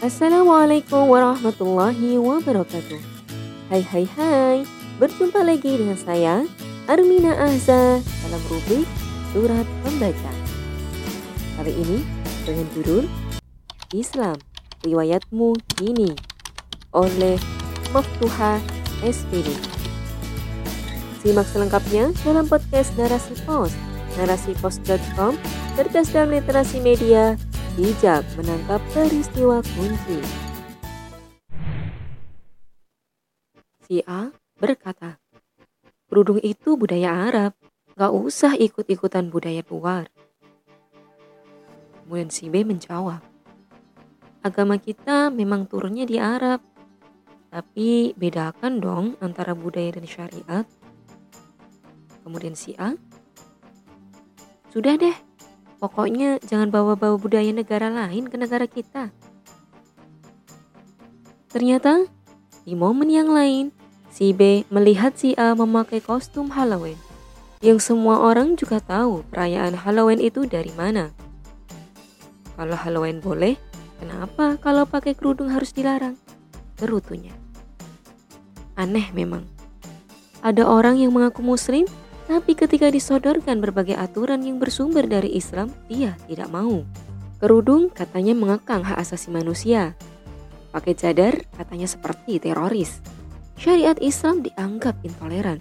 Assalamualaikum warahmatullahi wabarakatuh. Hai hai hai, berjumpa lagi dengan saya Armina Azza dalam rubrik Surat Pembaca. Kali ini dengan judul Islam Riwayatmu Kini oleh Maftuha SPD. Simak selengkapnya dalam podcast Narasi Pos, narasipos.com, cerdas dalam literasi media, bijak menangkap peristiwa kunci. Si A berkata, kerudung itu budaya Arab, gak usah ikut-ikutan budaya luar. Kemudian si B menjawab, agama kita memang turunnya di Arab, tapi bedakan dong antara budaya dan syariat. Kemudian si A, sudah deh, pokoknya jangan bawa-bawa budaya negara lain ke negara kita. Ternyata di momen yang lain, si B melihat si A memakai kostum Halloween. Yang semua orang juga tahu perayaan Halloween itu dari mana. Kalau Halloween boleh, kenapa kalau pakai kerudung harus dilarang? Gerutunya. Aneh memang. Ada orang yang mengaku muslim tapi ketika disodorkan berbagai aturan yang bersumber dari Islam, dia tidak mau. Kerudung katanya mengekang hak asasi manusia. Pakai cadar katanya seperti teroris. Syariat Islam dianggap intoleran.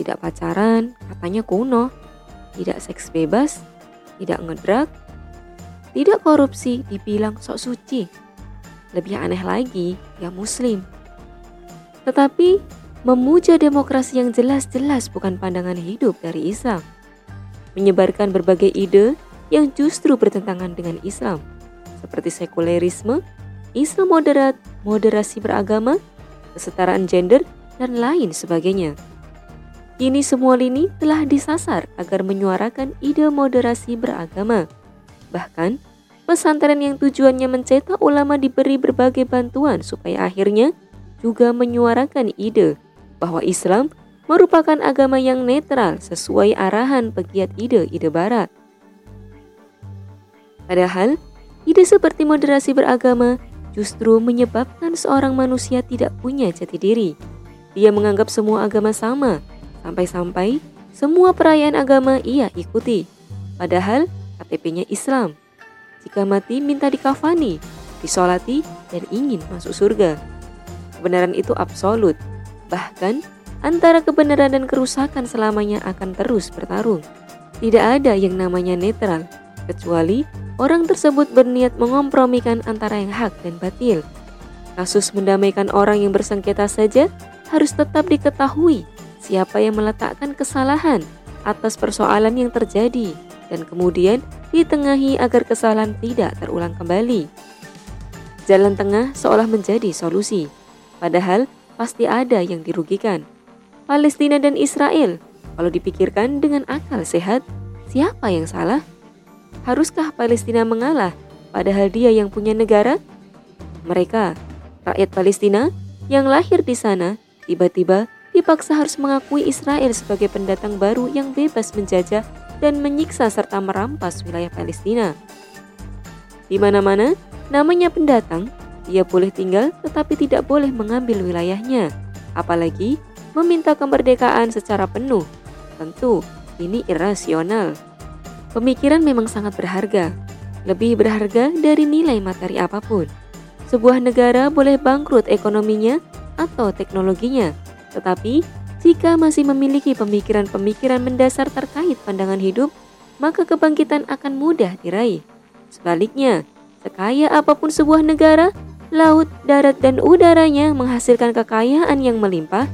Tidak pacaran katanya kuno. Tidak seks bebas, tidak ngedrak, tidak korupsi dibilang sok suci. Lebih aneh lagi, ya muslim. Tetapi memuja demokrasi yang jelas-jelas bukan pandangan hidup dari Islam, menyebarkan berbagai ide yang justru bertentangan dengan Islam, seperti sekulerisme, Islam moderat, moderasi beragama, kesetaraan gender, dan lain sebagainya. Kini semua lini telah disasar agar menyuarakan ide moderasi beragama. Bahkan, pesantren yang tujuannya mencetak ulama diberi berbagai bantuan supaya akhirnya juga menyuarakan ide bahwa Islam merupakan agama yang netral sesuai arahan pegiat ide-ide barat. Padahal, ide seperti moderasi beragama justru menyebabkan seorang manusia tidak punya jati diri. Dia menganggap semua agama sama, sampai-sampai semua perayaan agama ia ikuti. Padahal KTP-nya Islam. Jika mati minta dikafani, disolati, dan ingin masuk surga. Kebenaran itu absolut, Bahkan, antara kebenaran dan kerusakan selamanya akan terus bertarung. Tidak ada yang namanya netral, kecuali orang tersebut berniat mengompromikan antara yang hak dan batil. Kasus mendamaikan orang yang bersengketa saja harus tetap diketahui siapa yang meletakkan kesalahan atas persoalan yang terjadi dan kemudian ditengahi agar kesalahan tidak terulang kembali. Jalan tengah seolah menjadi solusi, padahal pasti ada yang dirugikan. Palestina dan Israel, kalau dipikirkan dengan akal sehat, siapa yang salah? Haruskah Palestina mengalah padahal dia yang punya negara? Mereka, rakyat Palestina yang lahir di sana, tiba-tiba dipaksa harus mengakui Israel sebagai pendatang baru yang bebas menjajah dan menyiksa serta merampas wilayah Palestina. Di mana-mana, namanya pendatang ia boleh tinggal tetapi tidak boleh mengambil wilayahnya, apalagi meminta kemerdekaan secara penuh. Tentu, ini irasional. Pemikiran memang sangat berharga, lebih berharga dari nilai materi apa pun. Sebuah negara boleh bangkrut ekonominya atau teknologinya, tetapi jika masih memiliki pemikiran-pemikiran mendasar terkait pandangan hidup, maka kebangkitan akan mudah diraih. Sebaliknya, sekaya apa pun sebuah negara, laut, darat, dan udaranya menghasilkan kekayaan yang melimpah,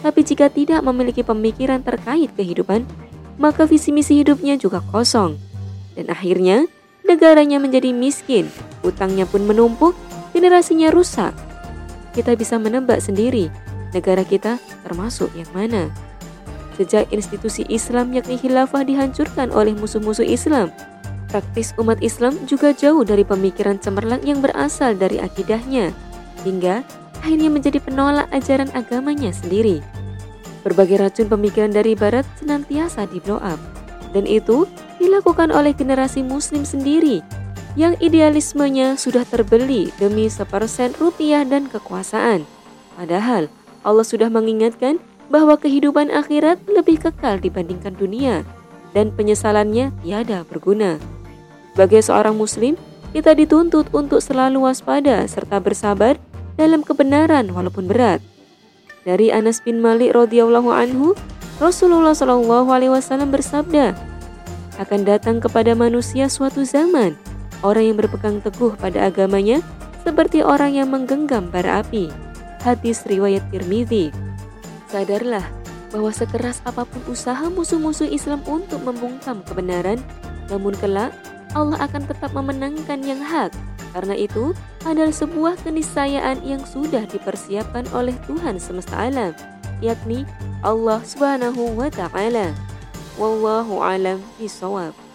tapi jika tidak memiliki pemikiran terkait kehidupan, maka visi misi hidupnya juga kosong. Dan akhirnya, negaranya menjadi miskin, utangnya pun menumpuk, generasinya rusak. Kita bisa menebak sendiri, negara kita termasuk yang mana. Sejak institusi Islam yakni khilafah dihancurkan oleh musuh-musuh Islam, Praktis umat Islam juga jauh dari pemikiran cemerlang yang berasal dari akidahnya, hingga akhirnya menjadi penolak ajaran agamanya sendiri. Berbagai racun pemikiran dari barat senantiasa di blow up, dan itu dilakukan oleh generasi muslim sendiri yang idealismenya sudah terbeli demi sepersen rupiah dan kekuasaan. Padahal Allah sudah mengingatkan bahwa kehidupan akhirat lebih kekal dibandingkan dunia dan penyesalannya tiada berguna. Sebagai seorang muslim, kita dituntut untuk selalu waspada serta bersabar dalam kebenaran walaupun berat. Dari Anas bin Malik radhiyallahu anhu, Rasulullah shallallahu alaihi wasallam bersabda, akan datang kepada manusia suatu zaman orang yang berpegang teguh pada agamanya seperti orang yang menggenggam bara api. Hadis riwayat Tirmidzi. Sadarlah bahwa sekeras apa pun usaha musuh-musuh Islam untuk membungkam kebenaran, namun kelak Allah akan tetap memenangkan yang hak. Karena itu adalah sebuah keniscayaan yang sudah dipersiapkan oleh Tuhan semesta alam, yakni Allah Subhanahu wa taala. Wallahu alam bisawab.